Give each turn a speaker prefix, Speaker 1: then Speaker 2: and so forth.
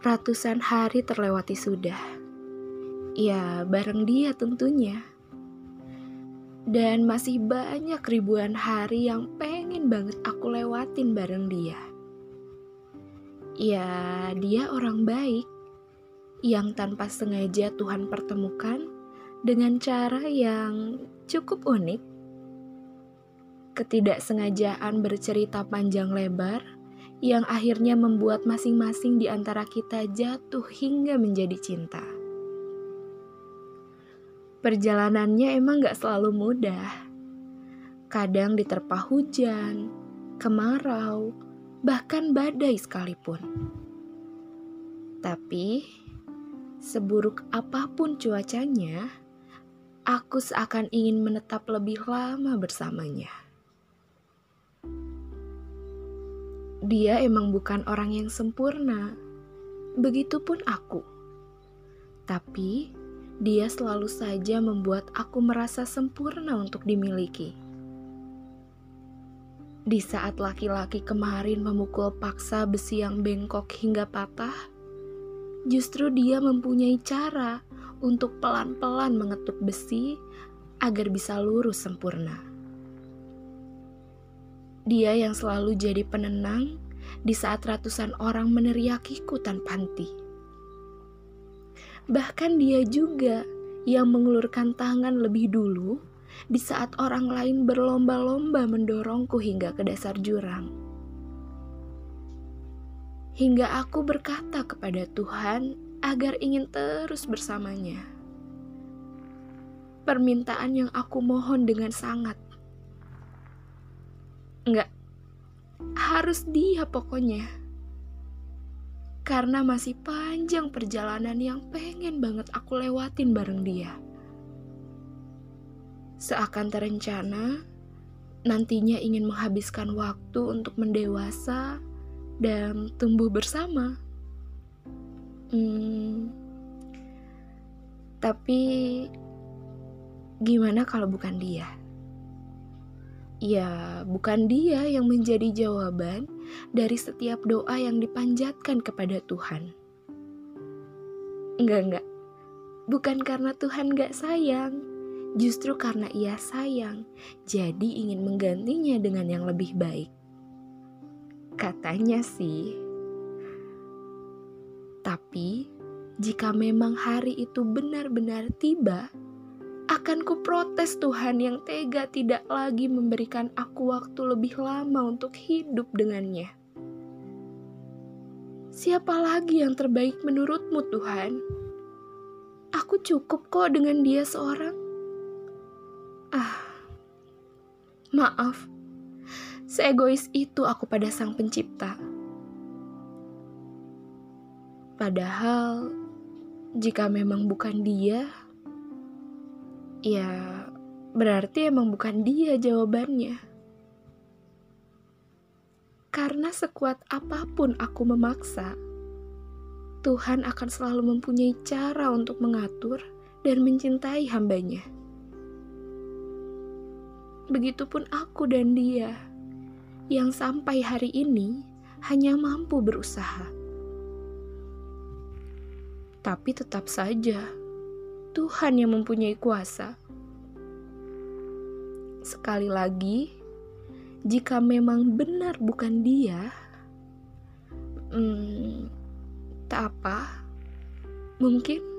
Speaker 1: Ratusan hari terlewati sudah. Ya, bareng dia tentunya. Dan masih banyak ribuan hari yang pengen banget aku lewatin bareng dia. Ya, dia orang baik yang tanpa sengaja Tuhan pertemukan dengan cara yang cukup unik. Ketidaksengajaan bercerita panjang lebar yang akhirnya membuat masing-masing di antara kita jatuh hingga menjadi cinta. Perjalanannya emang gak selalu mudah. Kadang diterpa hujan, kemarau, bahkan badai sekalipun. Tapi, seburuk apa pun cuacanya, aku seakan ingin menetap lebih lama bersamanya. Dia emang bukan orang yang sempurna, begitupun aku. Tapi dia selalu saja membuat aku merasa sempurna untuk dimiliki. Di saat laki-laki kemarin memukul paksa besi yang bengkok hingga patah, justru dia mempunyai cara untuk pelan-pelan mengetuk besi agar bisa lurus sempurna. Dia yang selalu jadi penenang di saat ratusan orang meneriakiku tanpa henti. Bahkan dia juga yang mengulurkan tangan lebih dulu di saat orang lain berlomba-lomba mendorongku hingga ke dasar jurang. Hingga aku berkata kepada Tuhan agar ingin terus bersamanya. Permintaan yang aku mohon dengan sangat Enggak, harus dia pokoknya. Karena masih panjang perjalanan yang pengen banget aku lewatin bareng dia. Seakan terencana, nantinya ingin menghabiskan waktu untuk mendewasa dan tumbuh bersama. Hmm, tapi gimana kalau bukan dia? Ya, bukan dia yang menjadi jawaban dari setiap doa yang dipanjatkan kepada Tuhan. Enggak, enggak. Bukan karena Tuhan gak sayang, justru karena ia sayang, jadi ingin menggantinya dengan yang lebih baik. Katanya sih. Tapi, jika memang hari itu benar-benar tiba, akan ku protes Tuhan yang tega tidak lagi memberikan aku waktu lebih lama untuk hidup dengannya. Siapa lagi yang terbaik menurutmu Tuhan? Aku cukup kok dengan dia seorang. Ah, maaf. Seegois itu aku pada sang pencipta. Padahal, jika memang bukan dia, Ya, berarti emang bukan dia jawabannya. Karena sekuat apa pun aku memaksa, Tuhan akan selalu mempunyai cara untuk mengatur dan mencintai hambanya. Begitupun aku dan dia, yang sampai hari ini hanya mampu berusaha. Tapi tetap saja, Tuhan yang mempunyai kuasa. Sekali lagi, jika memang benar bukan Dia, hmm, tak apa, mungkin